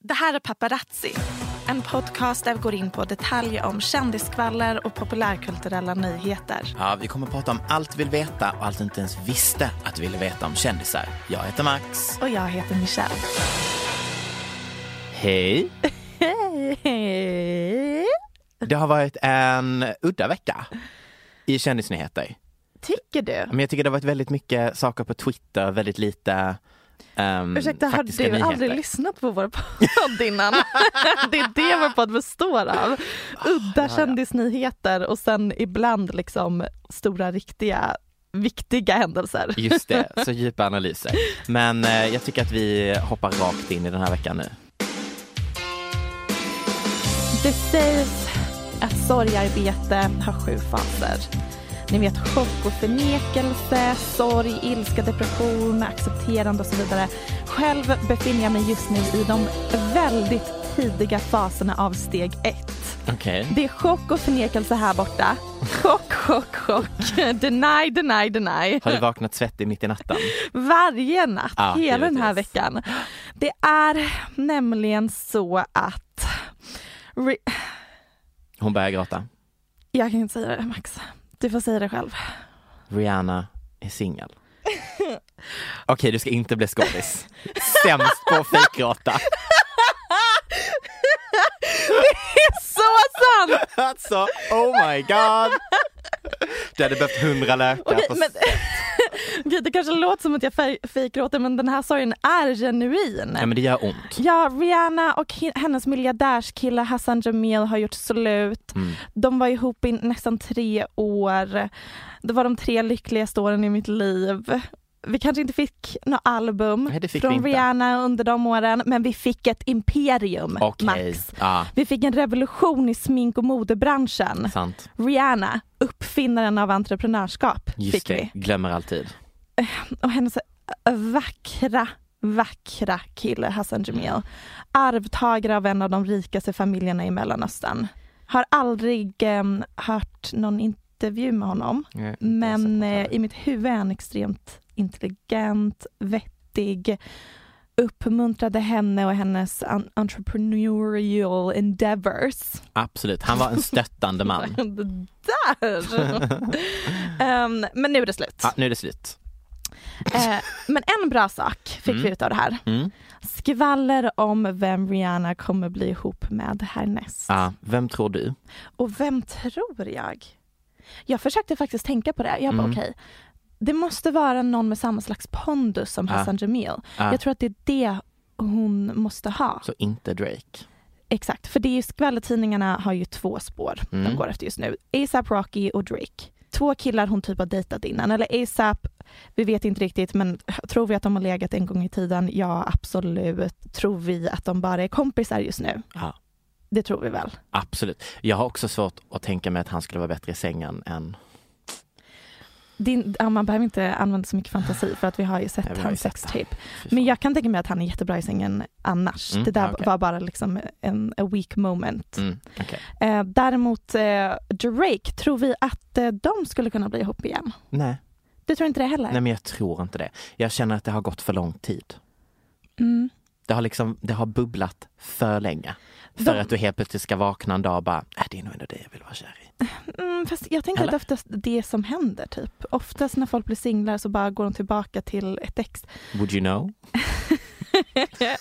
Det här är Paparazzi, en podcast där vi går in på detaljer om kändiskvaller och populärkulturella nyheter. Ja, vi kommer att prata om allt vi vill veta och allt du inte ens visste att du ville veta om kändisar. Jag heter Max. Och jag heter Michelle. Hej! Hej! Det har varit en udda vecka i kändisnyheter. Tycker du? Men jag tycker det har varit väldigt mycket saker på Twitter, väldigt lite um, Ursäkta, har du nyheter. aldrig lyssnat på vår podd innan? det är det vår podd består av. Udda kändisnyheter och sen ibland liksom stora, riktiga, viktiga händelser. Just det, så djupa analyser. Men eh, jag tycker att vi hoppar rakt in i den här veckan nu. Det sägs att sorgarbete har sju faser. Ni vet chock och förnekelse, sorg, ilska, depression, accepterande och så vidare. Själv befinner jag mig just nu i de väldigt tidiga faserna av steg ett. Okej. Det är chock och förnekelse här borta. Chock, chock, chock. Deny, deny, deny. Har du vaknat svettig mitt i natten? Varje natt, Ja, hela den här veckan. Det är nämligen så att... Re- Hon börjar gråta. Jag kan inte säga det Max. Du får säga det själv. Rihanna är singel. Okej, du ska inte bli skådis. Sämst på att fejkgråta. Så sant! Alltså, oh my god. Du hade behövt hundra lökar Okej, på men, Okej, det kanske låter som att jag fej- fejkgråter men den här sorgen är genuin. Ja men det gör ont. Ja, Rihanna och hennes miljardärskille Hassan Jamil har gjort slut. Mm. De var ihop i nästan tre år. Det var de tre lyckligaste åren i mitt liv. Vi kanske inte fick något album Nej, fick från. Rihanna under de åren, men vi fick ett imperium, Okej, Max. ja, Vi fick en revolution i smink och modebranschen. sant. Rihanna, uppfinnaren av entreprenörskap, Just fick det, vi. glömmer alltid. Och hennes vackra, vackra kille Hassan Jamil. Arvtagare av en av de rikaste familjerna i Mellanöstern. Har aldrig em, hört någon intervju med honom. Nej, Men eh, i mitt huvud är han extremt intelligent, vettig, uppmuntrade henne och hennes entrepreneurial endeavors. Absolut, han var en stöttande man. Där! Em, men nu är det slut. Ja, nu är det slut. Eh, men en bra sak fick Mm. vi ut av det här. Mm. Skvaller om vem Rihanna kommer bli ihop med härnäst. Ja, vem tror du? Och vem tror jag? Jag försökte faktiskt tänka på det. Jag bara Mm. okej, det måste vara någon med samma slags pondus som. Hassan Jamil. Ja, Jag tror att det är det hon måste ha. Så inte Drake. Exakt, för det är ju skvallertidningarna har ju två spår de Mm. går efter just nu. ASAP Rocky och Drake. Två killar hon typ har dejtat innan. Eller ASAP, vi vet inte riktigt men tror vi att de har legat en gång i tiden? Ja absolut. Tror vi att de bara är kompisar just nu? Ja. Det tror vi väl. Absolut. Jag har också svårt att tänka mig att han skulle vara bättre i sängen än din, man behöver inte använda så mycket fantasi för att vi har ju sett Ja, hans sextape. Men jag kan tänka mig att han är jättebra i sängen annars. Mm, det där okej. var bara liksom en a weak moment. Mm, okej. Eh, däremot eh, Drake, tror vi att eh, de skulle kunna bli ihop igen? Nej. Du tror inte det heller? Nej men jag tror inte det. Jag känner att det har gått för lång tid. Mm. Det har liksom, det har bubblat för länge. För De- att du helt plötsligt ska vakna en dag och bara, äh, det är nog ändå det jag vill vara kär i. Mm, fast jag tänker Eller? att oftast det som händer typ. Oftast när folk blir singlar så bara går de tillbaka till ett ex. Would you know?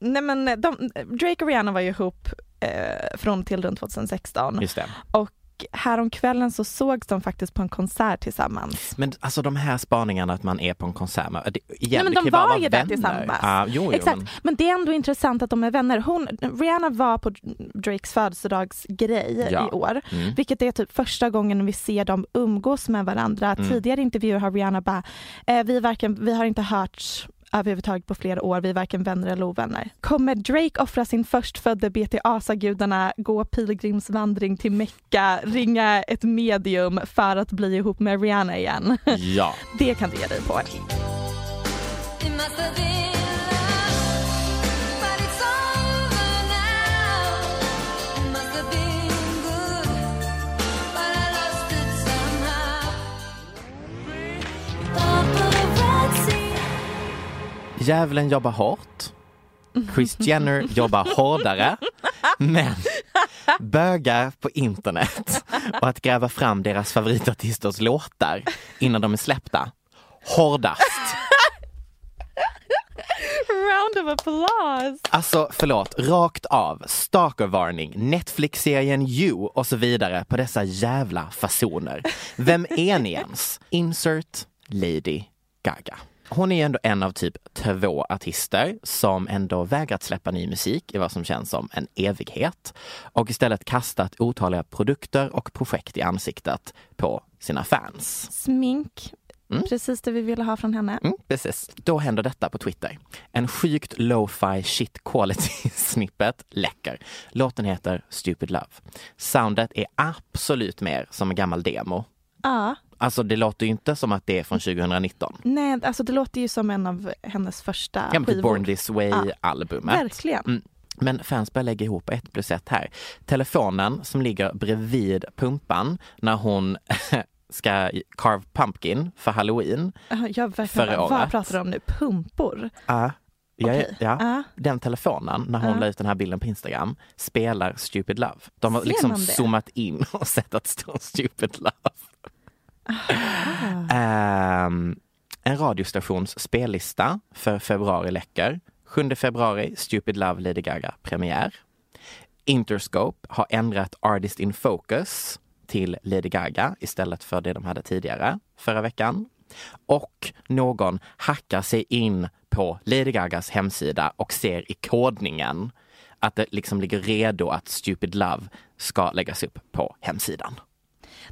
Nej men de, Drake och Rihanna var ju ihop eh, från till runt 2016 Just det. och häromkvällen så sågs de faktiskt på en konsert tillsammans. Men alltså de här spaningarna att man är på en konsert, men, det, igen, Nej, men de var ju där tillsammans. Ja, jo, jo, Exakt, Men, men det är ändå intressant att de är vänner. Hon, Rihanna var på Drakes födelsedagsgrej Ja. i år, mm. vilket är typ första gången vi ser dem umgås med varandra. Mm. Tidigare intervjuer har Rihanna bara, eh, vi, varken, vi har inte hörts överhuvudtaget på flera år, vi är varken vänner eller ovänner. Kommer Drake offra sin förstfödde BTA-gudarna, gå pilgrimsvandring till Mecka, ringa ett medium för att bli ihop med Rihanna igen? ja. Det kan du ge dig på. Djävulen jobbar hårt. Chris Jenner jobbar hårdare. Men bögar på internet och att gräva fram deras favoritartisters låtar innan de är släppta. Hårdast. Round of applause! Alltså förlåt, rakt av, stalkervarning, Netflix-serien You och så vidare på dessa jävla fasoner. Vem är ni ens? Insert Lady Gaga. Hon är ändå en av typ två artister som ändå vägrat släppa ny musik i vad som känns som en evighet och istället kastat otaliga produkter och projekt i ansiktet på sina fans. Smink, Mm. precis det vi ville ha från henne. Mm, precis. Då händer detta på Twitter. En sjukt lo-fi shit quality snippet läcker. Låten heter Stupid Love. Soundet är absolut mer som en gammal demo. Ja, Alltså det låter ju inte som att det är från 2019. nej, alltså det låter ju som en av hennes första Ja, typ skivor. Born This Ja. Way-albumet. Verkligen. Mm. Men fans börjar lägga ihop ett plus ett här. Telefonen som ligger bredvid pumpan när hon ska carve pumpkin för halloween. Ja, verkligen, Förra vad året. pratar du om nu? Pumpor? Ja, ja, Okej. ja. Ja. Den telefonen, när hon Ja. la ut den här bilden på Instagram, spelar Stupid Love. De har Ser liksom zoomat in och sett att det står Stupid Love um, en radiostations spellista för februari läcker. 7 februari, Stupid Love Lady Gaga premiär. Interscope har ändrat Artist in Focus till Lady Gaga istället för det de hade tidigare förra veckan. Och någon hackar sig in på Lady Gagas hemsida och ser i kodningen att det liksom ligger redo att Stupid Love ska läggas upp på hemsidan.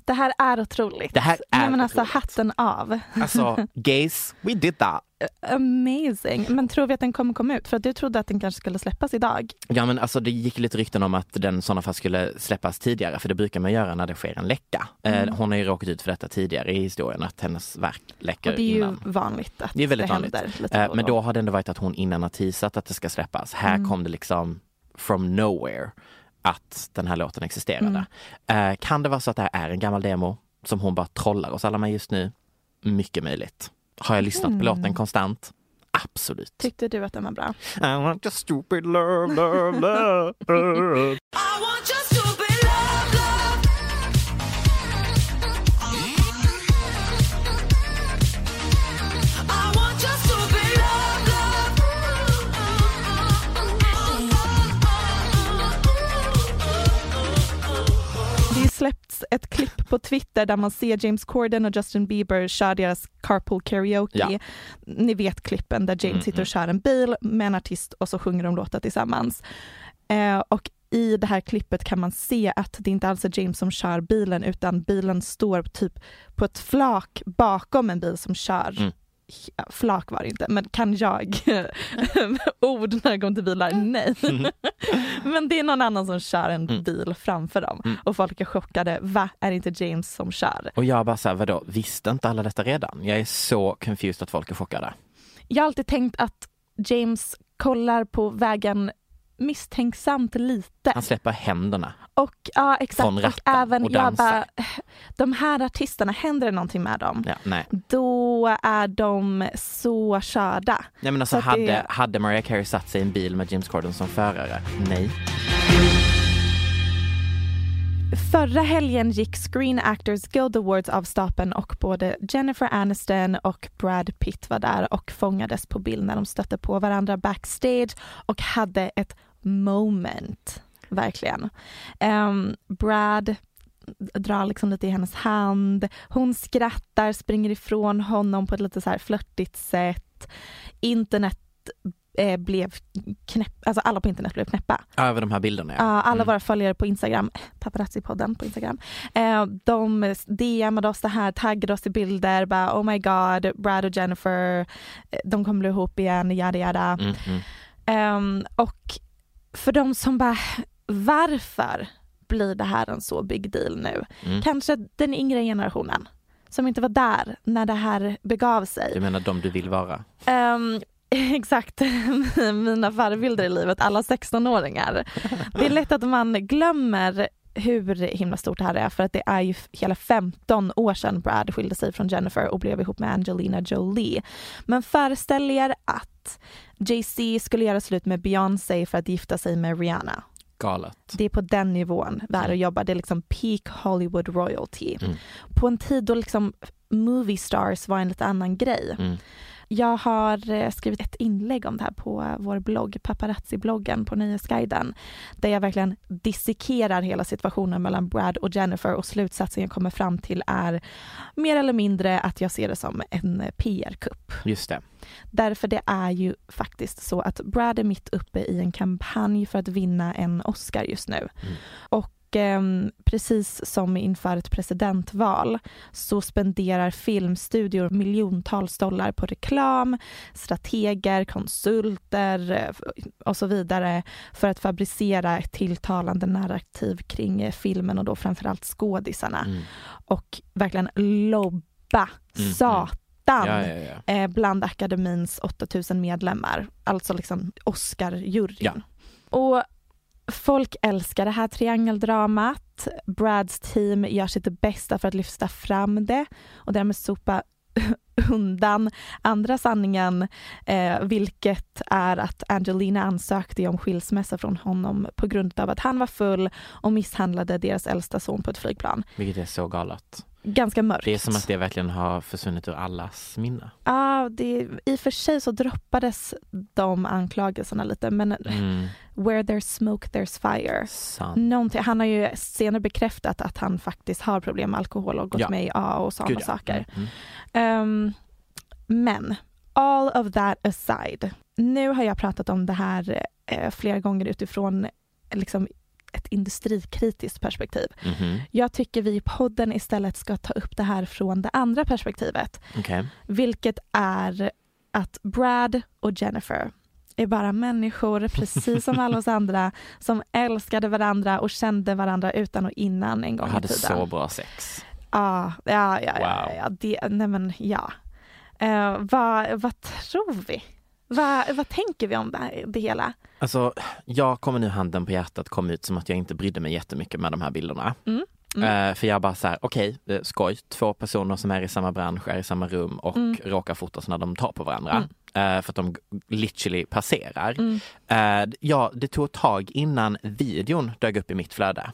Det här är otroligt. Det här är Nej, men alltså otroligt. hatten av. Alltså, gays, we did that. Amazing. Men tror vi att den kommer komma ut? För att du trodde att den kanske skulle släppas idag. Ja men alltså det gick lite rykten om att den i sådana fall skulle släppas tidigare för det brukar man göra när det sker en läcka. Mm. Eh, Hon har ju råkat ut för detta tidigare i historien att hennes verk läcker Och det är ju innan. vanligt att Det är väldigt vanligt. händer lite Eh, och Men då. då har det ändå varit att hon innan har teasat att det ska släppas. Här Mm. kom det liksom from nowhere att den här låten existerade. Mm. Eh, Kan det vara så att det här är en gammal demo som hon bara trollar oss alla med just nu? Mycket möjligt. Har jag lyssnat Mm. på låten konstant? Absolut. Tyckte du att den var bra? I want your stupid love, love, love. Släppts ett klipp på Twitter där man ser James Corden och Justin Bieber kör deras carpool karaoke. Ja. Ni vet klippen där James Mm, sitter mm. och kör en bil med en artist och så sjunger de låtar tillsammans. Eh, och i det här klippet kan man se att det inte alls är James som kör bilen utan bilen står typ på ett flak bakom en bil som kör Mm. Flak var det inte, men kan jag ord när det kommer till bilar? Nej. men det är någon annan som kör en Mm. bil framför dem Mm. och folk är chockade. Va, är det inte James som kör? Och jag bara såhär, vadå, visste inte alla detta redan? Jag är så confused att folk är chockade. Jag har alltid tänkt att James kollar på vägen misstänksamt lite. Han släpper händerna. Och ja exakt, Från och även och jag bara, de här artisterna, händer det någonting med dem? Ja, nej. Då är de så körda. nej men alltså Så att det- hade, hade Mariah Carey satt sig i en bil med James Corden som förare? Nej. Förra helgen gick Screen Actors Guild Awards av stapeln och både Jennifer Aniston och Brad Pitt var där och fångades på bild när de stötte på varandra backstage och hade ett moment, verkligen. Ehm, Brad drar liksom lite i hennes hand, hon skrattar, springer ifrån honom på ett lite så här flörtigt sätt. Internet eh, blev knäpp, alltså alla på internet blev knäppa. Över de här bilderna Ja, alla Mm. våra följare på Instagram, paparazzi-podden på Instagram, eh, de DMade oss det här, taggade oss i bilder, bara oh my god, Brad och Jennifer, eh, de kommer bli ihop igen, yada yada. Mm, mm. Ehm, och för de som bara, varför blir det här en så big deal nu? Mm. Kanske den yngre generationen som inte var där när det här begav sig. Du menar de du vill vara? Ehm, exakt, mina förebilder i livet, alla 16-åringar. Det är lätt att man glömmer hur himla stort det här är för att det är ju hela 15 år sedan Brad skilde sig från Jennifer och blev ihop med Angelina Jolie. Men föreställ er att Jay-Z skulle göra slut med Beyoncé för att gifta sig med Rihanna. Galet. Det är på den nivån det är att Mm. jobba. Det är liksom peak Hollywood royalty. Mm. På en tid då liksom movie stars var en lite annan grej. Mm. Jag har eh, skrivit ett inlägg om det här på eh, vår blogg, paparazzi-bloggen på Nöjesguiden, där jag verkligen dissekerar hela situationen mellan Brad och Jennifer och slutsatsen jag kommer fram till är mer eller mindre att jag ser det som en eh, PR-kupp. Just det. Därför det är ju faktiskt så att Brad är mitt uppe i en kampanj för att vinna en Oscar just nu. Mm. Och ehm, precis som inför ett presidentval så spenderar filmstudior miljontals dollar på reklam, strateger, konsulter eh, och så vidare för att fabricera ett tilltalande narrativ kring eh, filmen och då framförallt skådisarna Mm. och verkligen lobba Mm, satan Ja, ja, ja. eh, bland akademins 8000 medlemmar, alltså liksom Oscar-juryn. Ja. Och folk älskar det här triangeldramat. Brads team gör sitt bästa för att lyfta fram det och därmed sopa undan andra sanningen, eh, vilket är att Angelina ansökte om skilsmässa från honom på grund av att han var full och misshandlade deras äldsta son på ett flygplan. Vilket är så galet. Ganska mörkt. Det är som att det verkligen har försvunnit ur allas minne. Ja, det, i och för sig så droppades de anklagelserna lite men Mm. where there's smoke there's fire. Sant. Någonting, han har ju senare bekräftat att han faktiskt har problem med alkohol och gått Ja. med i A och sådana ja. saker. Mm. Ehm, men all of that aside, nu har jag pratat om det här eh, flera gånger utifrån liksom, ett industrikritiskt perspektiv. Mhm. Jag tycker vi i podden istället ska ta upp det här från det andra perspektivet. Okej. Vilket är att Brad och Jennifer är bara människor, precis som alla oss andra, som älskade varandra och kände varandra utan och innan en gång i hade tiden. så bra sex. Ja, ja, ja, Wow. ja, det, nej men ja. Eh, vad, vad tror vi? Vad, vad tänker vi om det, här, det hela? Alltså, jag kommer nu handen på hjärtat komma ut som att jag inte brydde mig jättemycket med de här bilderna. Mm. Mm. Eh, för jag bara så här, okej, eh, skoj, två personer som är i samma bransch, är i samma rum och Mm. råkar fotas när de tar på varandra. Eh, för att de literally passerar. Mm. Eh, ja, det tog ett tag innan videon dök upp i mitt flöde.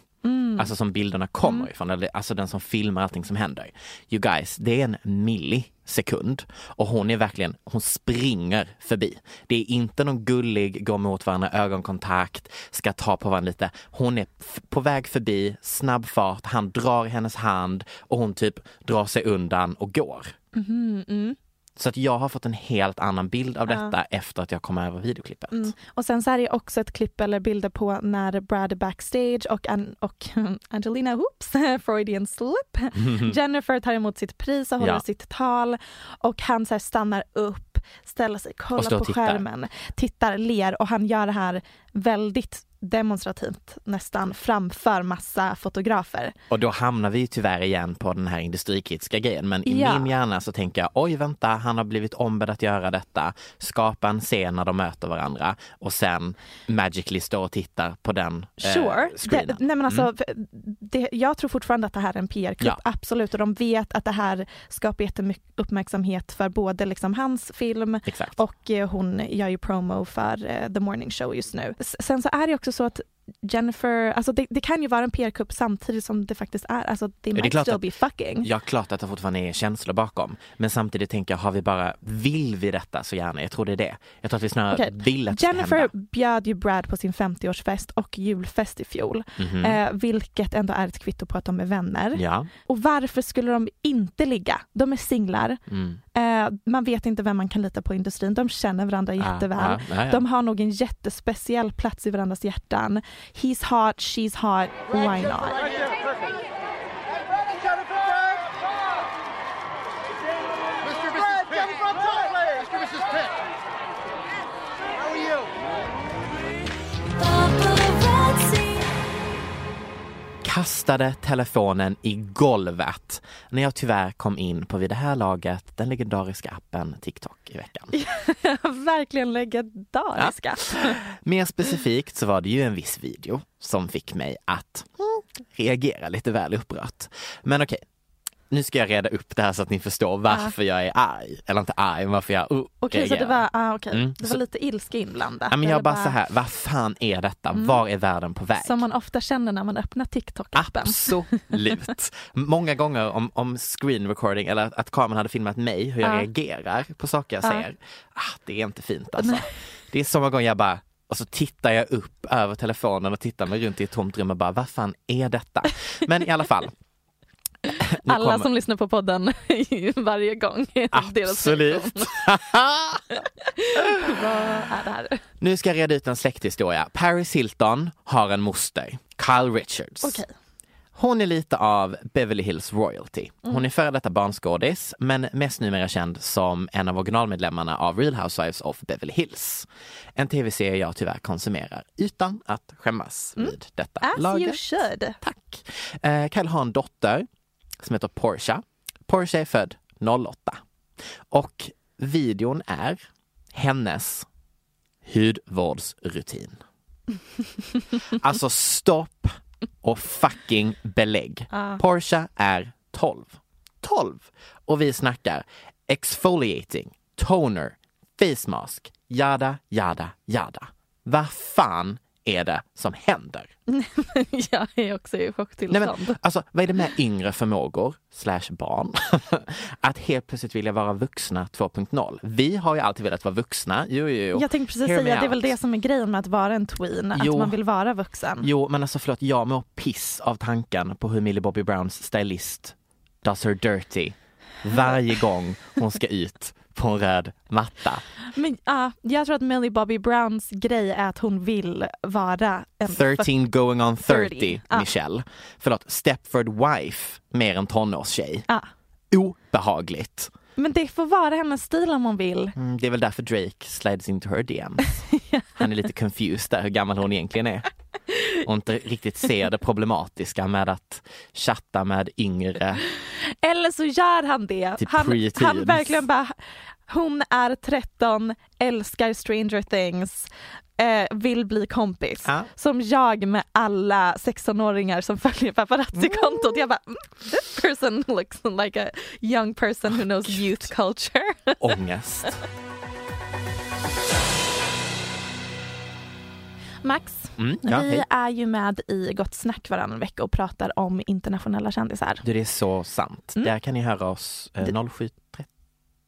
Mm. Alltså som bilderna kommer Mm. ifrån, alltså den som filmar allting som händer. You guys, det är en millisekund och hon är verkligen, hon springer förbi. Det är inte någon gullig, gå mot varandra, ögonkontakt, ska ta på varandra lite. Hon är på väg förbi, snabb fart, han drar hennes hand och hon typ drar sig undan och går. Mhm, mm. Så att jag har fått en helt annan bild av detta efter att jag kom över videoklippet. Mm. Och sen så är det också ett klipp eller bilder på när Brad backstage och, An- och Angelina, oops, Freudian slip. Jennifer tar emot sitt pris och håller Ja. sitt tal och han så stannar upp, ställer sig, kollar på tittar. skärmen, tittar, ler och han gör det här väldigt demonstrativt nästan framför massa fotografer. Och då hamnar vi ju tyvärr igen på den här industrikritiska grejen. Men i Ja. min hjärna så tänker jag, oj vänta, han har blivit ombedd att göra detta. Skapa en scen när de möter varandra och sen magically står och tittar på den eh, Sure. screenen. det, nej men alltså, Mm. det, jag tror fortfarande att det här är en PR-kupp, Ja. absolut. Och de vet att det här skapar jättemycket uppmärksamhet för både liksom hans film Exakt. och eh, hon gör ju promo för eh, The Morning Show just nu. Sen så är det också så att Jennifer, alltså det, det kan ju vara en PR-kupp samtidigt som det faktiskt är, alltså det det är might klart still att- be fucking. Ja, klart att det fortfarande är känslor bakom. Men samtidigt tänker jag, har vi bara, vill vi detta så gärna? Jag tror det är det. Jag tror att vi snarare Okej. vill att det Jennifer hända. bjöd ju Brad på sin 50-årsfest och julfest i fjol, Mhm. eh, vilket ändå är ett kvitto på att de är vänner. Ja. Och varför skulle de inte ligga? De är singlar, Mm. Eh, man vet inte vem man kan lita på i industrin, de känner varandra jätteväl. Ja, ja, ja. De har nog en jättespeciell plats i varandras hjärtan. He's hot, she's hot, why not? Kastade telefonen i golvet när jag tyvärr kom in på vid det här laget den legendariska appen TikTok i veckan. Verkligen legendariska. Mer specifikt så var det ju en viss video som fick mig att mm, reagera lite väl upprört. Men okej, nu ska jag reda upp det här så att ni förstår varför jag är arg. Eller inte arg, men varför jag uh, Okej, så det var, ah, okej. Mm, det var så- lite ilska inblandat. Ja, men jag bara så här, vad fan är detta? Var är världen på väg? Som man ofta känner när man öppnar TikTok-appen. Absolut. Många gånger om, om screen recording eller att, att kameran hade filmat mig, hur jag Ja. reagerar på saker jag Ja. säger. Ah, det är inte fint alltså. Det är så många gånger jag bara och så tittar jag upp över telefonen och tittar mig runt i ett tomt rum och bara, vad fan är detta? Men i alla fall. Alla kommer- som lyssnar på podden varje gång. Absolut. Vad är det här? Nu ska jag reda ut en släkthistoria. Paris Hilton har en moster, Kyle Richards. Okej. Hon är lite av Beverly Hills royalty. Mm. Hon är före detta barnskådis, men mest numera känd som en av originalmedlemmarna av Real Housewives of Beverly Hills. En tv-serie jag tyvärr konsumerar utan att skämmas vid detta Mm. As laget. you should. Tack. Eh, Kyle har en dotter som heter Portia. Portia är född 08. Och videon är hennes hudvårdsrutin. Alltså stopp och fucking belägg. Portia är 12. 12! Och vi snackar exfoliating, toner, face mask, jada, jada, jada. Vad fan är det som händer? Jag är också i chocktillstånd. alltså, vad är det med yngre förmågor, slash barn, att helt plötsligt vilja vara vuxna 2.0? Vi har ju alltid velat vara vuxna. Jo, jo, jo. Jag tänkte precis Hear säga, det är väl det som är grejen med att vara en tween, att Jo. man vill vara vuxen. Jo, men alltså förlåt, jag mår piss av tanken på hur Millie Bobby Browns stylist does her dirty varje gång hon ska ut på en röd matta. Men ja, jag tror att Millie Bobby Browns grej är att hon vill vara en 13 going on 30, 30, ja. Michelle. Förlåt, Stepford Wife mer än tonårstjej. Ja. Obehagligt. Men det får vara hennes stil om hon vill. Mm, det är väl därför Drake slides into her DMs. Han är lite confused där hur gammal hon egentligen är. Och inte riktigt ser det problematiska med att chatta med yngre. Eller så gör han det. Typ Han, han verkligen bara, hon är 13, älskar Stranger Things, eh, vill bli kompis. Ja. Som jag med alla 16-åringar som följer paparazzi-kontot. Jag bara, mm, this person looks like a young person who knows youth culture. Ångest. Max, Mm, ja, vi hej. är ju med i Gott Snack varannan vecka och pratar om internationella kändisar. Du, det är så sant. Mm. Där kan ni höra oss eh, 07.30.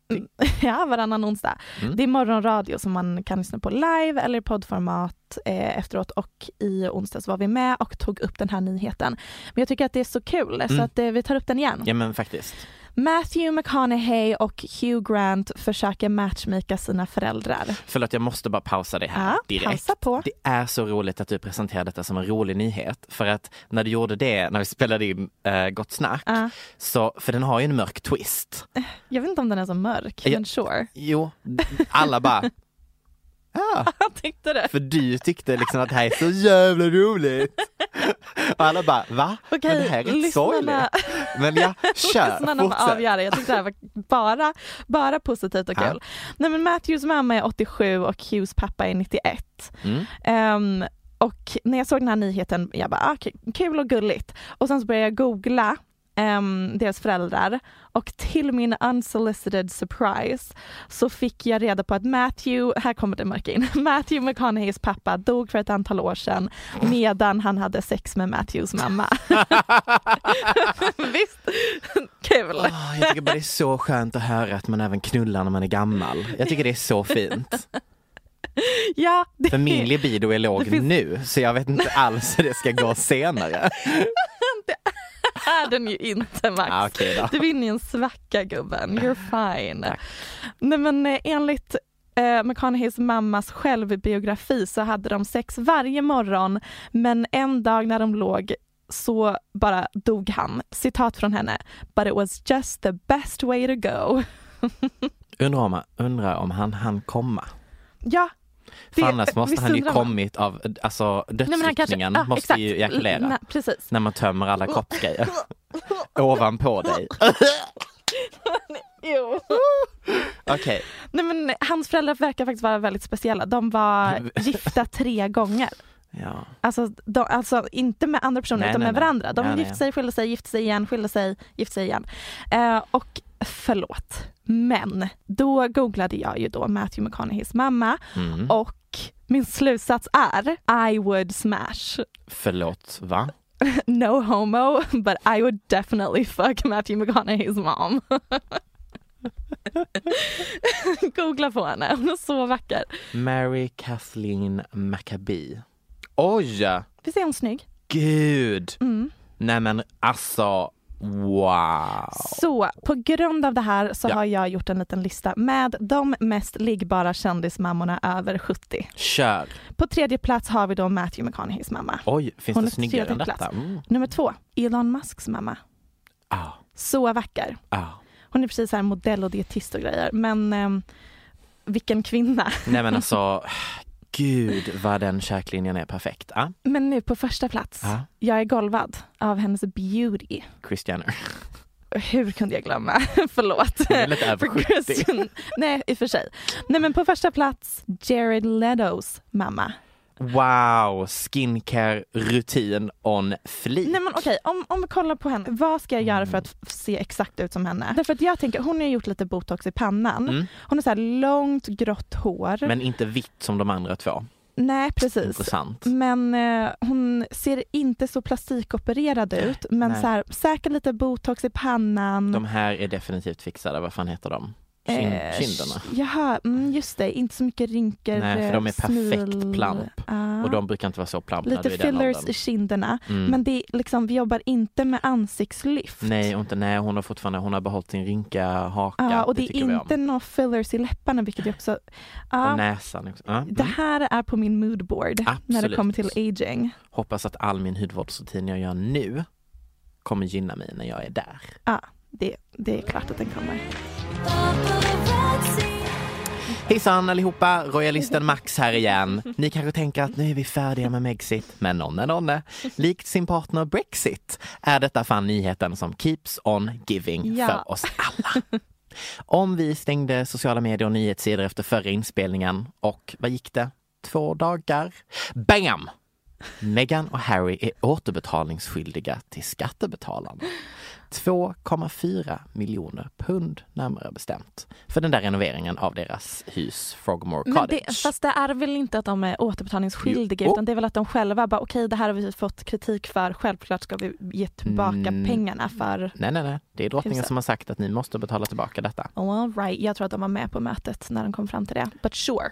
Ja, varannan onsdag. Mm. Det är morgonradio som man kan lyssna på live eller i poddformat eh, efteråt och i onsdags var vi med och tog upp den här nyheten. Men jag tycker att det är så kul så Mm. att eh, vi tar upp den igen. Ja men faktiskt. Matthew McConaughey och Hugh Grant försöker matchmaka sina föräldrar. Förlåt, jag måste bara pausa dig här Ja, direkt. pausa på. Det är så roligt att du presenterar detta som en rolig nyhet. För att när du gjorde det, när vi spelade in äh, Gott Snack, Ja. så, för den har ju en mörk twist. Jag vet inte om den är så mörk, Ja. men sure. Jo, alla bara, ja, Jag tyckte det. för du tyckte liksom att det här är så jävla roligt. Och alla bara, va? Okej, Men det här är rätt sorgligt. Men ja, kör, Lyssnarna fortsätt. avgöra. Jag tyckte det här var bara, bara positivt och kul. Nej, men Matthews mamma är 87 och Hughes pappa är 91. Mm. Ehm, och när jag såg den här nyheten, jag bara, ah, kul och gulligt. Och sen så började jag googla ehm, deras föräldrar och till min unsolicited surprise så fick jag reda på att Matthew, här kommer det mörka in, Matthew McConaugheys pappa dog för ett antal år sedan medan han hade sex med Matthews mamma. Visst? Kul. Åh, jag tycker bara det är så skönt att höra att man även knullar när man är gammal. Jag tycker det är så fint. Ja, det För min libido är låg finns- nu, så jag vet inte alls hur det ska gå senare. Är den ju inte Max. Ah, då. Du är inne i en svacka gubben, you're fine. Tack. Nej men eh, enligt eh, McConaugheys mammas självbiografi så hade de sex varje morgon men en dag när de låg så bara dog han. Citat från henne. But it was just the best way to go. Undrar om, undrar om han hann komma. Ja. För annars måste han ju kommit av, alltså dödsryckningen ja, måste exakt. ju ejakulera. Nej, precis. När man tömmer alla kroppsgrejer ovanpå dig. Jo. Okej, Nej men hans föräldrar verkar faktiskt vara väldigt speciella. De var gifta tre gånger. ja. Alltså, de, alltså inte med andra personer Nej, utan nej, med nej. varandra. De Ja, gifte sig, skilde sig, gifte sig igen, skilde sig, gifte sig igen. Eh, och förlåt, men då googlade jag ju då Matthew McConaughey's mamma Mm. och min slutsats är I would smash. Förlåt, va? No homo, but I would definitely fuck Matthew McConaughey's mom. Googla på henne, hon är så vacker. Mary Kathleen Maccabee. Oj! Visst är hon snygg? Gud! Mm. Nej men alltså, wow! Så på grund av det här så Ja. har jag gjort en liten lista med de mest liggbara kändismammorna över 70. Kör! På tredje plats har vi då Matthew McConaughey's mamma. Oj, finns Hon det snyggare än detta? Mm. Nummer två, Elon Musks mamma. Ah, Så vacker. ah. Hon är precis så här modell och dietist och grejer. Men ehm, vilken kvinna. Nej men alltså, gud vad den käklinjen är perfekt. Ah, Men nu på första plats, ah. jag är golvad av hennes beauty. Chris Jenner. Hur kunde jag glömma? Förlåt. Lite över För 70. Kristen- Nej, i och för sig. Nej, men på första plats, Jared Letos mamma. Wow, skincare rutin on fleek. Nej men okej, om, om vi kollar på henne, vad ska jag göra för att se exakt ut som henne? Därför att jag tänker, hon har gjort lite botox i pannan. Mm. Hon har så här långt grått hår. Men inte vitt som de andra två. Nej precis. Intressant. Men eh, hon ser inte så plastikopererad ut. Men Nej. så här, säkert lite botox i pannan. De här är definitivt fixade, vad fan heter de? Kin- Eh, kinderna. Jaha, mm, just det. Inte så mycket rynkor. Nej, för de är eh, perfekt smil. plump. Ja. Och de brukar inte vara så plumplade Lite fillers i kinderna. Mm. Men det är liksom, vi jobbar inte med ansiktslyft. Nej, och inte, nej, hon har fortfarande hon har behållit sin rynka haka. Ja, och det, är vi om. inte några fillers i läpparna vilket jag också... Och Ja, näsan också. Ja, det mm. här är på min moodboard när det kommer till aging. Hoppas att all min hudvårdsrutin jag gör nu kommer gynna mig när jag är där. Ja, det, det är klart att den kommer. Hejsan allihopa! Royalisten Max här igen. Ni kanske tänker att nu är vi färdiga med Megxit, men nonne nonne. Likt sin partner Brexit är detta fan nyheten som keeps on giving Ja. för oss alla. Om vi stängde sociala medier och nyhetssidor efter förra inspelningen och vad gick det? Två dagar? Bam! Meghan och Harry är återbetalningsskyldiga till skattebetalarna. 2,4 miljoner pund närmare bestämt för den där renoveringen av deras hus Frogmore Men Cottage. det, fast det är väl inte att de är återbetalningsskyldiga Jo. utan det är väl att de själva bara okej det här har vi fått kritik för, självklart ska vi ge tillbaka Mm. pengarna för Nej, nej, nej. Det är drottningen Huset. som har sagt att ni måste betala tillbaka detta. Oh, all right. Jag tror att de var med på mötet när de kom fram till det. But sure.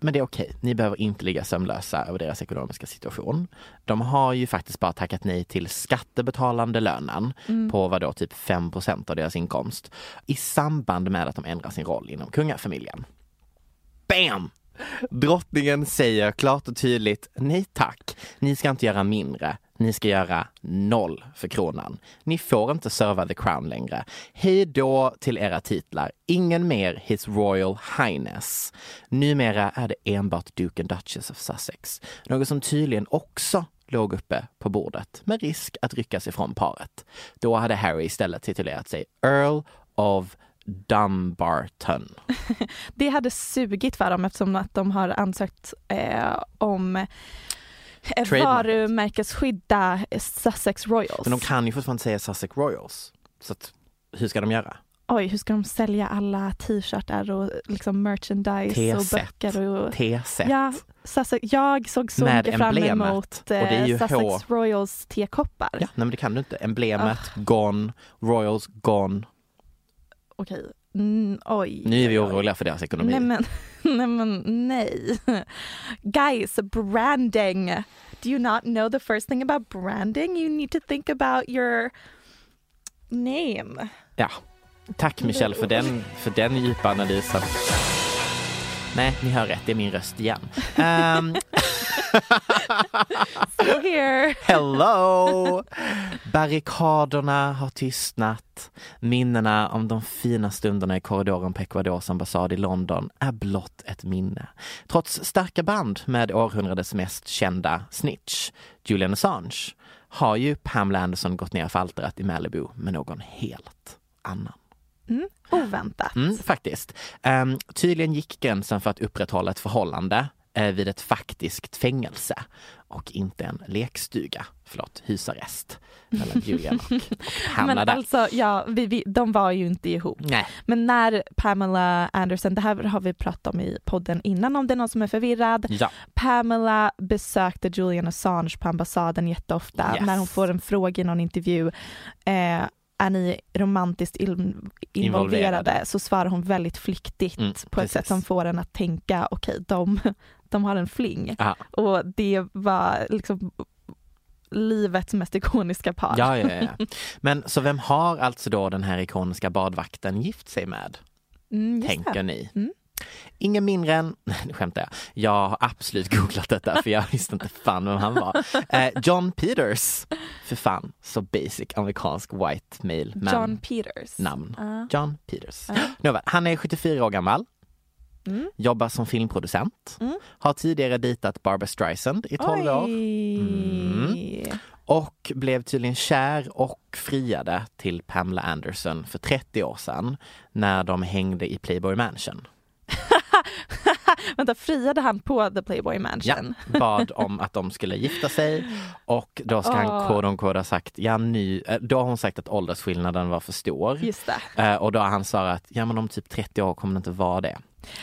Men det är okej, ni behöver inte ligga sömnlösa över deras ekonomiska situation. De har ju faktiskt bara tackat nej till skattebetalande lönen på vad då, typ 5 av deras inkomst i samband med att de ändrar sin roll inom kungafamiljen. Bam! Drottningen säger klart och tydligt nej tack. Ni ska inte göra mindre. Ni ska göra noll för kronan. Ni får inte serva the crown längre. Hej då till era titlar. Ingen mer His Royal Highness. Numera är det enbart Duke and Duchess of Sussex. Något som tydligen också låg uppe på bordet med risk att ryckas ifrån paret. Då hade Harry istället titulerat sig Earl of Dumbarton. Det hade sugit för dem eftersom att de har ansökt eh, om varumärkesskydda Sussex Royals. Men de kan ju fortfarande säga Sussex Royals. Så att, hur ska de göra? Oj, hur ska de sälja alla t-shirtar och liksom merchandise och T-set. böcker? Och... T-set. Ja, Sussex, jag såg så Med mycket fram emot Och eh, Sussex H. Royals tekoppar. Ja, nej men det kan du inte. Emblemet, Ah. gone, Royals, gone. Okej, mm, oj. Nu är vi oroliga för deras ekonomi. Nej men, nej men nej. Guys, branding. Do you not know the first thing about branding? You need to think about your name. Ja. Tack Michelle för den, för den djupa analysen. Nej, ni hör rätt, det är min röst igen. Ehm, Still here. hello! Barrikaderna har tystnat. Minnena om de fina stunderna i korridoren på Ecuadors ambassad i London är blott ett minne. Trots starka band med århundradets mest kända snitch, Julian Assange, har ju Pamela Anderson gått ner för altaret i Malibu med någon helt annan. Mm, oväntat. Mm, faktiskt. Um, tydligen gick gränsen för att upprätthålla ett förhållande vid ett faktiskt fängelse och inte en lekstuga, förlåt, husarrest mellan Julian och, och Pamela Men alltså, ja, vi, vi, de var ju inte ihop. Nej, Men när Pamela Anderson, det här har vi pratat om i podden innan om det är någon som är förvirrad. ja, Pamela besökte Julian Assange på ambassaden jätteofta. Yes. När hon får en fråga i någon intervju, eh, är ni romantiskt involverade? Involverade. Så svarar hon väldigt flyktigt Mm, på ett precis. sätt som får en att tänka, okej, de, de har en fling. ja, Och det var liksom livets mest ikoniska par. ja, ja, ja. Men så vem har alltså då den här ikoniska badvakten gift sig med, Mm, tänker det. ni? Mm. Ingen mindre än, nej nu skämtar jag, jag har absolut googlat detta för jag visste inte fan vem han var. Eh, John Peters, för fan, så basic amerikansk white male man. John Peters. namn. Ja. John Peters. Nåväl, han är 74 år gammal, Mm. jobbar som filmproducent, Mm. har tidigare dejtat Barbara Streisand i 12 år. Mm. och blev tydligen kär och friade till Pamela Anderson för 30 år sedan när de hängde i Playboy Mansion. Vänta, friade han på The Playboy Ja, Mansion? bad om att de skulle gifta sig och då ska han Åh. quote on quote ha sagt, ja nu, eh, då har hon sagt att åldersskillnaden var för stor. Just det. Eh, Och då har han svarat, ja men om typ 30 år kommer det inte vara det.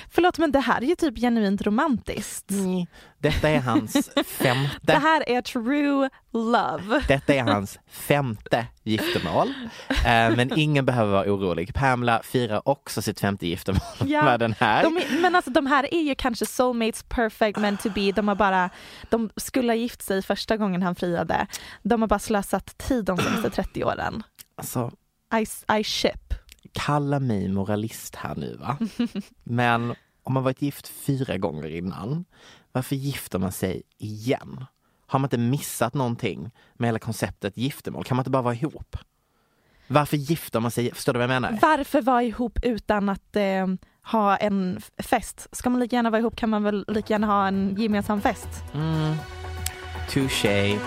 Förlåt men det här är ju typ genuint romantiskt. Mm. Detta är hans Det femte, här är true love. detta är hans femte giftermål. Eh, Men ingen behöver vara orolig. Pamela firar också sitt femte giftermål Ja, med den här. De men alltså de här är ju kanske soulmates perfect meant to be. De har bara, de skulle ha gift sig första gången han friade. De har bara slösat tid de senaste 30 åren. Alltså, I, I ship. Kalla mig moralist här nu va. Men om man varit gift fyra gånger innan, varför gifter man sig igen? Har man inte missat någonting med hela konceptet giftermål? Kan man inte bara vara ihop? Varför gifter man sig? Förstår du vad jag menar? Varför vara ihop utan att eh, ha en fest? Ska man lika gärna vara ihop kan man väl lika gärna ha en gemensam fest? Mm. Touché.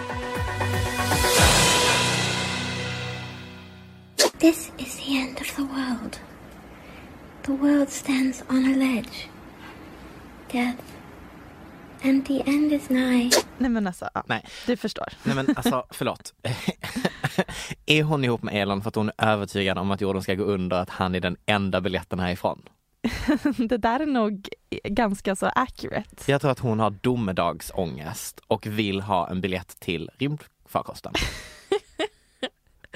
This is the end of the world. The world stands on a ledge. Death. And the end is nigh. Nej men alltså, ja, Nej. du förstår. Nej men alltså, förlåt. är hon ihop med Elon för att hon är övertygad om att jorden ska gå under, att han är den enda biljetten härifrån? Det där är nog ganska så accurate. Jag tror att hon har domedagsångest och vill ha en biljett till rymdfarkosten.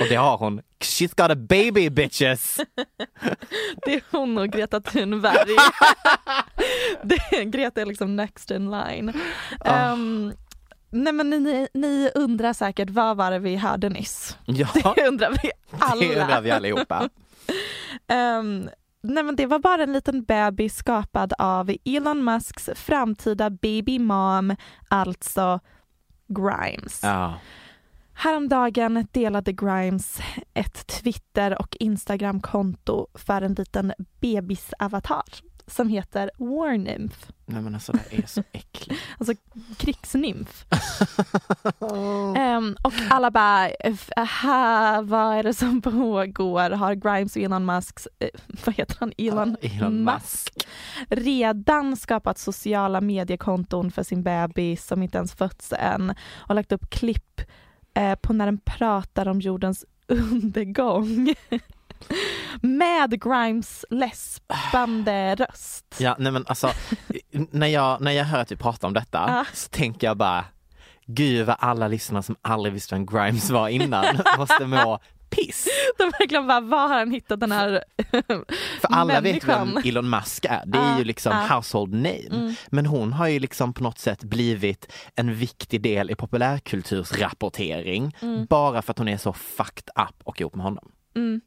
Och det har hon. She's got a baby bitches! Det är hon och Greta Thunberg. det, Greta är liksom next in line. Um, nej men ni, ni undrar säkert vad var det vi hörde nyss? Ja, Det undrar vi alla. det undrar vi allihopa. Um, nej men det var bara en liten bebis skapad av Elon Musks framtida baby mom, alltså Grimes. Ja. Häromdagen delade Grimes ett Twitter och Instagram-konto för en liten bebisavatar som heter War Nymph, Nej men alltså det är så äckligt. alltså krigsnymf. Ehm, och alla bara, "F- aha, vad är det som pågår? Har Grimes och Elon Musks, eh, vad heter han, Elon, Elon Musk redan skapat sociala mediekonton för sin bebis som inte ens fötts än och lagt upp klipp eh, på när den pratar om jordens undergång. Med Grimes läspande röst. Ja, nej men alltså, när jag, när jag hör att vi pratar om detta Ja. så tänker jag bara, gud vad alla lyssnare som aldrig visste vem Grimes var innan måste må piss. De verkligen bara, var har han hittat den här För alla vet människan? vem Elon Musk är, det är Ja, ju liksom ja. household name. Mm. Men hon har ju liksom på något sätt blivit en viktig del i populärkultursrapportering Mm. bara för att hon är så fucked up och ihop med honom. Mm.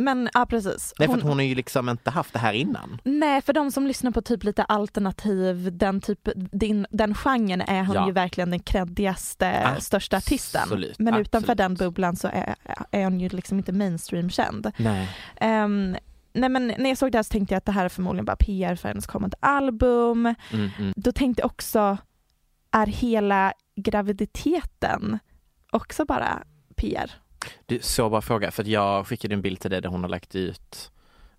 Men ja precis. Nej för att hon har ju liksom inte haft det här innan. Nej, för de som lyssnar på typ lite alternativ, den, typ, din, den genren är hon Ja. ju verkligen den kreddigaste, största artisten. Absolut, Men utanför absolut. den bubblan så är, är hon ju liksom inte mainstream-känd. Nej. Ehm, nej men när jag såg det här så tänkte jag att det här är förmodligen bara PR för hennes kommande album. Mm, mm. Då tänkte jag också, är hela graviditeten också bara PR? Du, så bra fråga, för att jag skickade en bild till dig där hon har lagt ut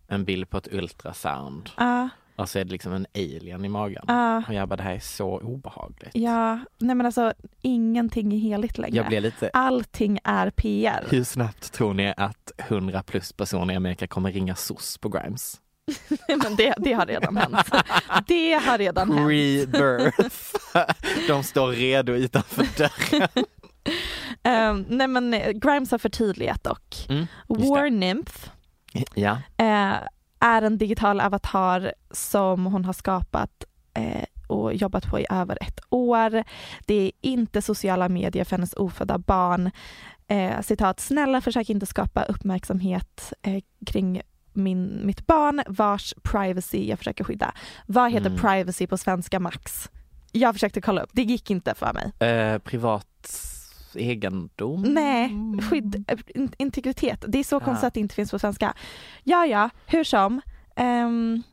en bild på ett ultrasound Ja, och så är det liksom en alien i magen. ja, Och jag bara, det här är så obehagligt. ja. Nej men alltså ingenting är heligt längre. Jag blir lite, Allting är PR. hur snabbt tror ni att 100 plus personer i Amerika kommer ringa SOS på Grimes? Men det, det har redan hänt. Det har redan hänt. Rebirth. De står redo utanför dörren. Um, nej men eh, Grimes har förtydligat dock. Mm. War Nymph Ja, eh, är en digital avatar som hon har skapat eh, och jobbat på i över ett år. Det är inte sociala medier för hennes ofödda barn. Eh, citat, snälla försök inte skapa uppmärksamhet eh, kring min, mitt barn vars privacy jag försöker skydda. Vad heter Mm. privacy på svenska Max? Jag försökte kolla upp, det gick inte för mig. eh, privat egendom? Nej, skydd, eh, in- integritet. Det är så Ja. konstigt att det inte finns på svenska. Ja, ja, hur som. Ehm,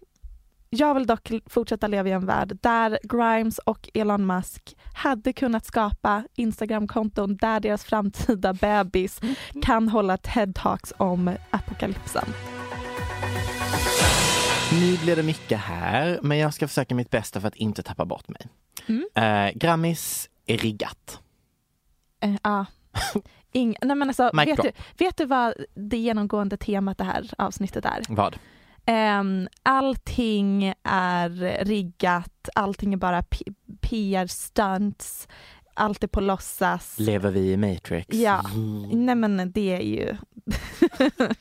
jag vill dock fortsätta leva i en värld där Grimes och Elon Musk hade kunnat skapa Instagramkonton där deras framtida bebis kan hålla TED-talks om apokalypsen. Nu blir det mycket här, men jag ska försöka mitt bästa för att inte tappa bort mig. Mm. Eh, Grammis är riggat. Eh, Ja. Ing- Nej, men alltså, Mic vet, drop. du, vet du vad det genomgående temat det här avsnittet är? Vad? Um, allting är riggat, allting är bara PR-stunts, allt är på låtsas. Lever vi i Matrix? Ja. Nej men det är ju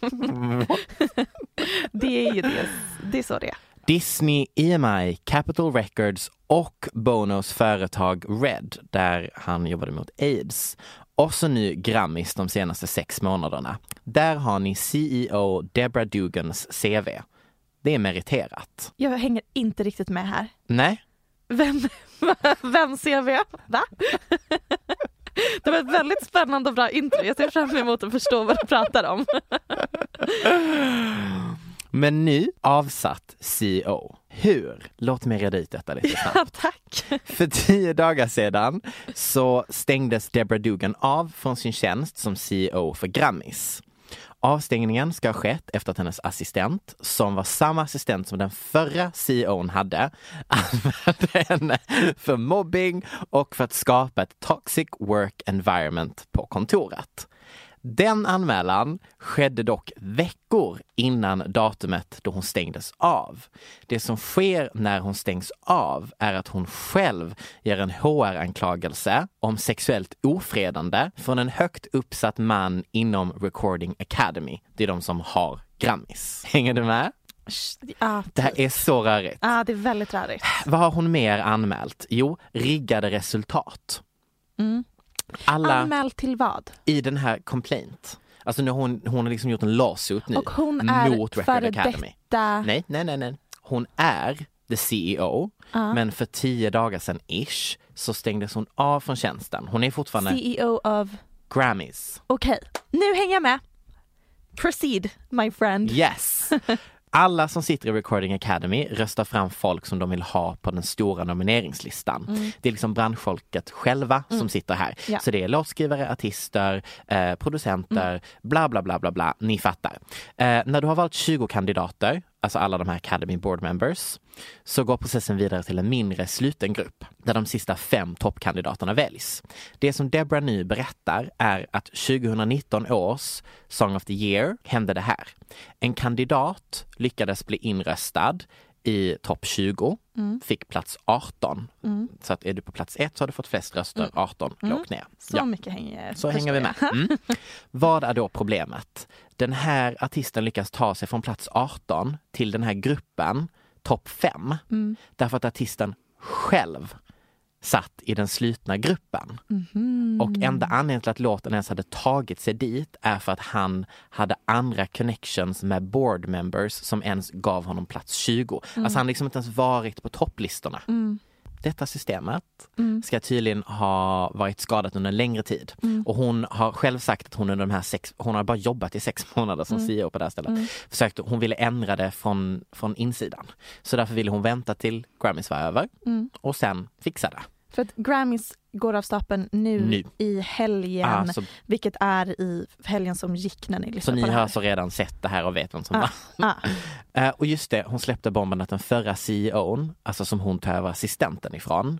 det är ju det, det är så det är. Disney, EMI, Capitol Records och Bonos företag Red, där han jobbade mot aids. Och så nu Grammis de senaste sex månaderna. Där har ni CEO Deborah Dugans CV. Det är meriterat. Jag hänger inte riktigt med här. Nej, Vem, vem vi? Va? Det var ett väldigt spännande och bra intro. Jag ser fram emot att förstå vad du pratar om. men nu avsatt CEO. Hur? Låt mig reda ut detta lite snabbt. Ja, tack. För tio dagar sedan så stängdes Deborah Dugan av från sin tjänst som CEO för Grammis. Avstängningen ska ha skett efter att hennes assistent, som var samma assistent som den förra CEOn hade, använde henne för mobbing och för att skapa ett toxic work environment på kontoret. Den anmälan skedde dock veckor innan datumet då hon stängdes av. Det som sker när hon stängs av är att hon själv ger en HR-anklagelse om sexuellt ofredande från en högt uppsatt man inom Recording Academy. Det är de som har Grammis. Hänger du med? Ja, Det här är så rörigt. ja, det är väldigt rörigt. Vad har hon mer anmält? Jo, riggade resultat. Mm. Alla Anmäld till vad? i den här complaint. Alltså nu har hon, hon har liksom gjort en lawsuit nu Och hon är mot Record före Academy. detta... Nej, nej, nej, nej. Hon är the CEO, Ja. men för tio dagar sedan ish så stängdes hon av från tjänsten. Hon är fortfarande CEO of... Grammys. Okej, nu hänger jag med. Proceed, my friend. Yes! Alla som sitter i Recording Academy röstar fram folk som de vill ha på den stora nomineringslistan. Mm. Det är liksom branschfolket själva som sitter här. Ja. Så det är låtskrivare, artister, eh, producenter, Mm. bla bla bla bla bla. Ni fattar. Eh, när du har valt 20 kandidater, alltså alla de här Academy Board Members, så går processen vidare till en mindre sluten grupp där de sista fem toppkandidaterna väljs. Det som Debra nu berättar är att 2019 års Song of the Year hände det här. En kandidat lyckades bli inröstad i topp 20, fick plats 18. Så att är du på plats 1 så har du fått flest röster, 18 lågt ner. Så mycket hänger Så hänger vi med. Mm. Vad är då problemet? Den här artisten lyckas ta sig från plats 18 till den här gruppen, topp 5, Mm. därför att artisten själv satt i den slutna gruppen. Mhm. Och enda anledningen till att låten ens hade tagit sig dit är för att han hade andra connections med board members som ens gav honom plats 20. Mm. Alltså han liksom inte ens varit på topplistorna. Detta systemet Mm. ska tydligen ha varit skadat under en längre tid. Och hon har själv sagt att hon under de här sex, hon har bara jobbat i sex månader som Mm. CEO på det här stället. Försökte, hon ville ändra det från, från insidan. Så därför ville hon vänta till Grammys var över Mm. och sen fixa det. För att Grammys går av stapeln nu, Nu. i helgen, Ah, så, vilket är i helgen som gick när ni så lyssnade ni på det har här. alltså redan sett det här och vet vem som Ah, var. ah. Eh, och just det, hon släppte bomben att den förra CEOn, alltså som hon tar över assistenten ifrån,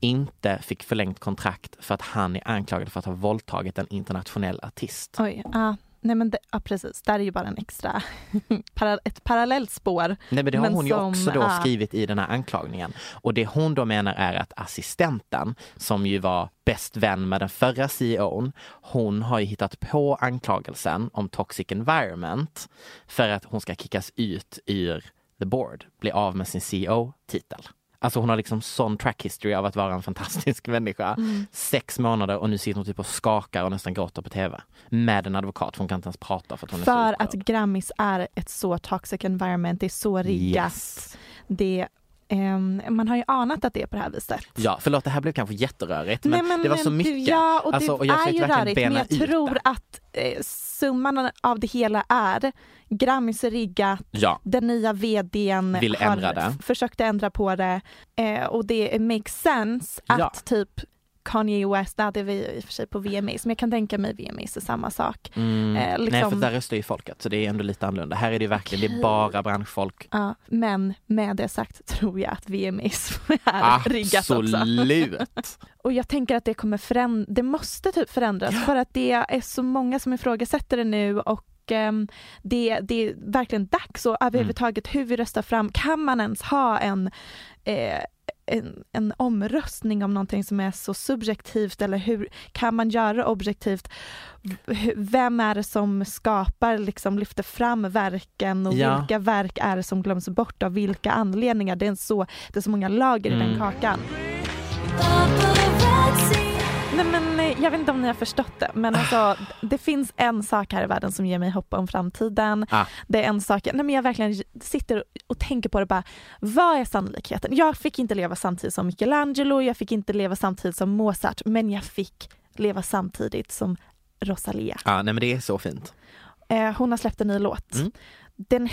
inte fick förlängt kontrakt för att han är anklagad för att ha våldtagit en internationell artist. Oj, ja. Nej men det, ja, precis, där är ju bara en extra, ett parallellt spår. Nej men det har Men hon ju som, också då ah. skrivit i den här anklagningen. Och det hon då menar är att assistenten, som ju var bäst vän med den förra CEOn, hon har ju hittat på anklagelsen om toxic environment för att hon ska kickas ut ur the board, bli av med sin CEO-titel. Alltså hon har liksom sån track history av att vara en fantastisk människa. Mm. Sex månader och nu sitter hon typ och skakar och nästan gråter på tv. Med en advokat, för hon kan inte ens prata för att hon är så För att Grammys är ett så toxic environment, det är så riggat. Yes. Det, ehm, man har ju anat att det är på det här viset. Ja, förlåt det här blev kanske jätterörigt men, Nej, men det var så du- mycket. Ja, och Alltså, det och jag är ju rörigt, men jag tror det. att eh, summan av det hela är Grammys är riggat, Ja, den nya vdn Vill har ändra det. försökte ändra på det eh, och det makes sense att Ja. typ Kanye West, nej, det var i och för sig på VMAs, men jag kan tänka mig VMAs är samma sak. mm, Eh, nej liksom- för där röstar ju folket så det är ändå lite annorlunda. Här är det verkligen, det är bara branschfolk. Ja, men med det sagt tror jag att VMAs är riggat också. Absolut! Och jag tänker att det kommer förändras, det måste typ förändras för att det är så många som ifrågasätter det nu och ehm, det, det är verkligen dags och överhuvudtaget hur vi röstar fram, kan man ens ha en eh, en, en omröstning om någonting som är så subjektivt eller hur kan man göra objektivt? Vem är det som skapar, liksom lyfter fram verken och Ja. vilka verk är det som glöms bort av vilka anledningar? Det är, så, det är så många lager i den Mm. kakan. Nej men jag vet inte om ni har förstått det men alltså det finns en sak här i världen som ger mig hopp om framtiden. Ah. Det är en sak, nej men jag verkligen sitter och tänker på det bara, vad är sannolikheten? Jag fick inte leva samtidigt som Michelangelo, jag fick inte leva samtidigt som Mozart men jag fick leva samtidigt som Rosalia. Ja, nej men det är så fint. Eh, hon har släppt en ny låt. Mm. Den,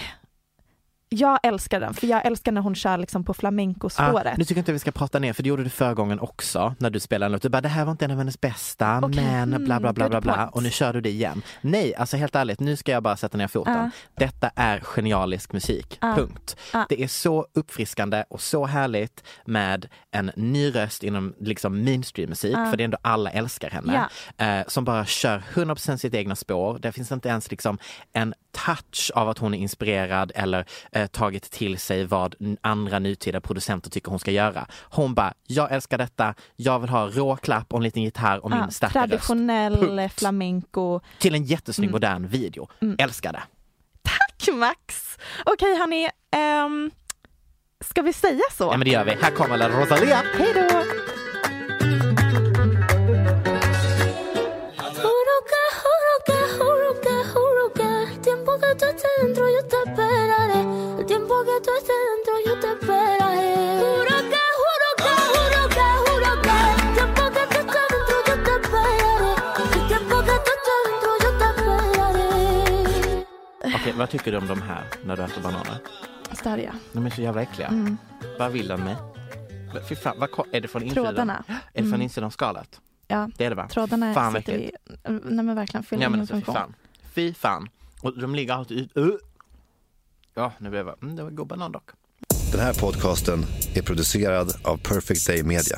Jag älskar den, för jag älskar när hon kör liksom på flamencospåret. Ah, nu tycker jag inte vi ska prata ner, för det gjorde du förra gången också när du spelade en låt. Du bara, det här var inte en av hennes bästa, Okej, men mm, bla bla bla bla bla. Och nu kör du det igen. Nej, alltså helt ärligt, nu ska jag bara sätta ner foten. Ah. Detta är genialisk musik, Ah. punkt. Ah. Det är så uppfriskande och så härligt med en ny röst inom liksom mainstream-musik, Ah. för det är ändå alla älskar henne. Eh, som bara kör 100% sitt egna spår. Det finns inte ens liksom en touch av att hon är inspirerad eller eh, tagit till sig vad andra nutida producenter tycker hon ska göra. Hon bara, jag älskar detta, jag vill ha rå klapp och en liten gitarr och min Ja, starka röst. traditionell Punkt. flamenco. Till en jättesnygg Mm. modern video. Mm. Älskar det. Tack Max! Okej hörni, um, ska vi säga så? Ja men det gör vi. Här kommer La Rosalia. Hej då! Okej, vad tycker du om de här när du äter bananer? Stadiga. De är så jävla äckliga. Mm. Vad vill den med? Fy fan, vad, är det från insidan? Trådarna. Är det från Mm. insidan av skalet? Ja, Det är det va? trådarna Fan sitter i... Nej men verkligen, fyller Ja men ingen alltså fy funktion. fan. Fy fan. Och de ligger alltid ut. Uh. Ja, nu blev jag... Mm, det var god banan dock. Den här podcasten är producerad av Perfect Day Media.